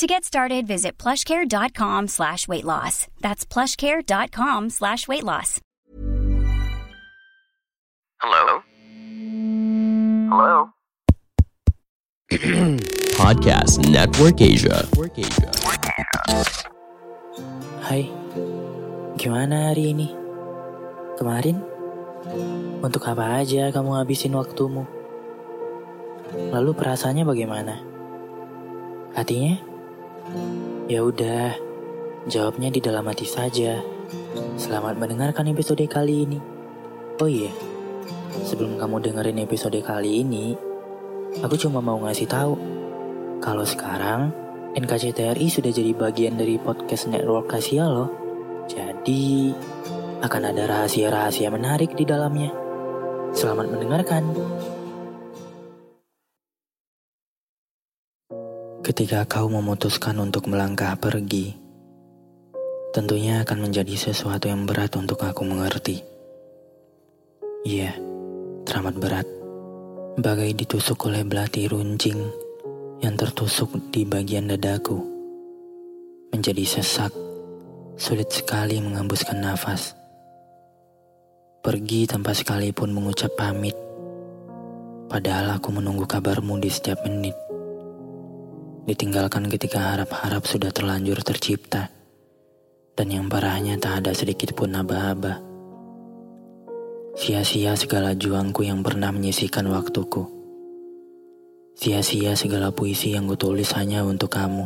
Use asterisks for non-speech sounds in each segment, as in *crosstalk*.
To get started, visit plushcare.com slash weight loss. That's plushcare.com slash weight loss. Hello? Hello? *clears throat* Podcast Network Asia. Hai, gimana hari ini? Kemarin? Untuk apa aja kamu habisin waktumu? Lalu perasaannya bagaimana? Hatinya? Ya udah, jawabnya di dalam hati saja. Selamat mendengarkan episode kali ini. Oh iya, sebelum kamu dengerin episode kali ini, aku cuma mau ngasih tahu kalau sekarang NKCTRI sudah jadi bagian dari podcast network Asia loh. Jadi akan ada rahasia-rahasia menarik di dalamnya. Selamat mendengarkan. Ketika kau memutuskan untuk melangkah pergi, tentunya akan menjadi sesuatu yang berat untuk aku mengerti. Iya, teramat berat. Bagai ditusuk oleh belati runcing yang tertusuk di bagian dadaku. Menjadi sesak, sulit sekali mengembuskan nafas. Pergi tanpa sekalipun mengucap pamit. Padahal aku menunggu kabarmu di setiap menit. Ditinggalkan ketika harap-harap sudah terlanjur tercipta. Dan yang parahnya tak ada sedikit pun aba-aba. Sia-sia segala juangku yang pernah menyisikan waktuku. Sia-sia segala puisi yang kutulis hanya untuk kamu.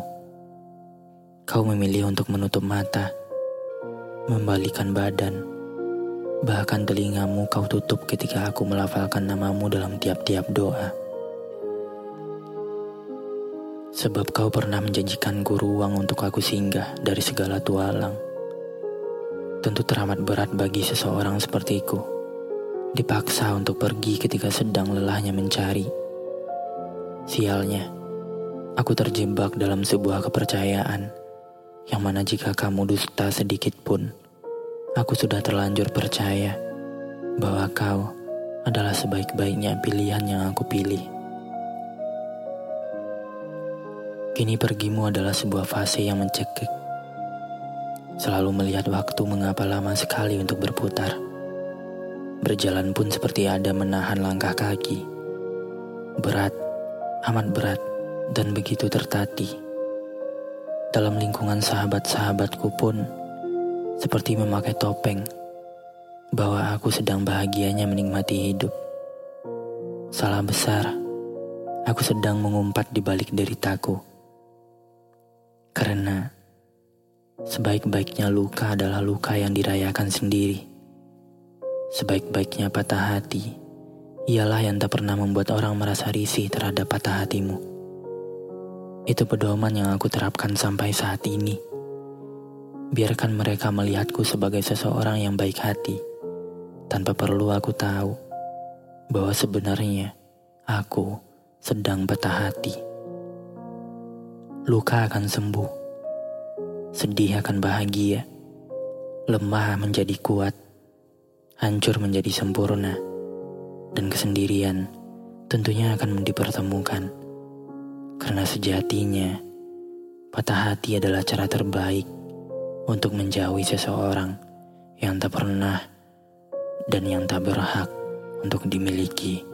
Kau memilih untuk menutup mata, membalikan badan, bahkan telingamu kau tutup ketika aku melafalkan namamu dalam tiap-tiap doa. Sebab kau pernah menjanjikanku ruang untuk aku singgah dari segala tualang. Tentu teramat berat bagi seseorang sepertiku. Dipaksa untuk pergi ketika sedang lelahnya mencari. Sialnya, aku terjebak dalam sebuah kepercayaan yang mana jika kamu dusta sedikit pun, aku sudah terlanjur percaya bahwa kau adalah sebaik-baiknya pilihan yang aku pilih. Kini pergimu adalah sebuah fase yang mencekik. Selalu melihat waktu mengapa lama sekali untuk berputar. Berjalan pun seperti ada menahan langkah kaki. Berat, amat berat, dan begitu tertati. Dalam lingkungan sahabat-sahabatku pun, seperti memakai topeng, bahwa aku sedang bahagianya menikmati hidup. Salah besar, aku sedang mengumpat di balik deritaku. Karena sebaik-baiknya luka adalah luka yang dirayakan sendiri. Sebaik-baiknya patah hati ialah yang tak pernah membuat orang merasa risih terhadap patah hatimu. Itu pedoman yang aku terapkan sampai saat ini. Biarkan mereka melihatku sebagai seseorang yang baik hati, tanpa perlu aku tahu bahwa sebenarnya aku sedang patah hati. Luka akan sembuh, sedih akan bahagia, lemah menjadi kuat, hancur menjadi sempurna, dan kesendirian tentunya akan dipertemukan. Karena sejatinya, patah hati adalah cara terbaik untuk menjauhi seseorang yang tak pernah dan yang tak berhak untuk dimiliki.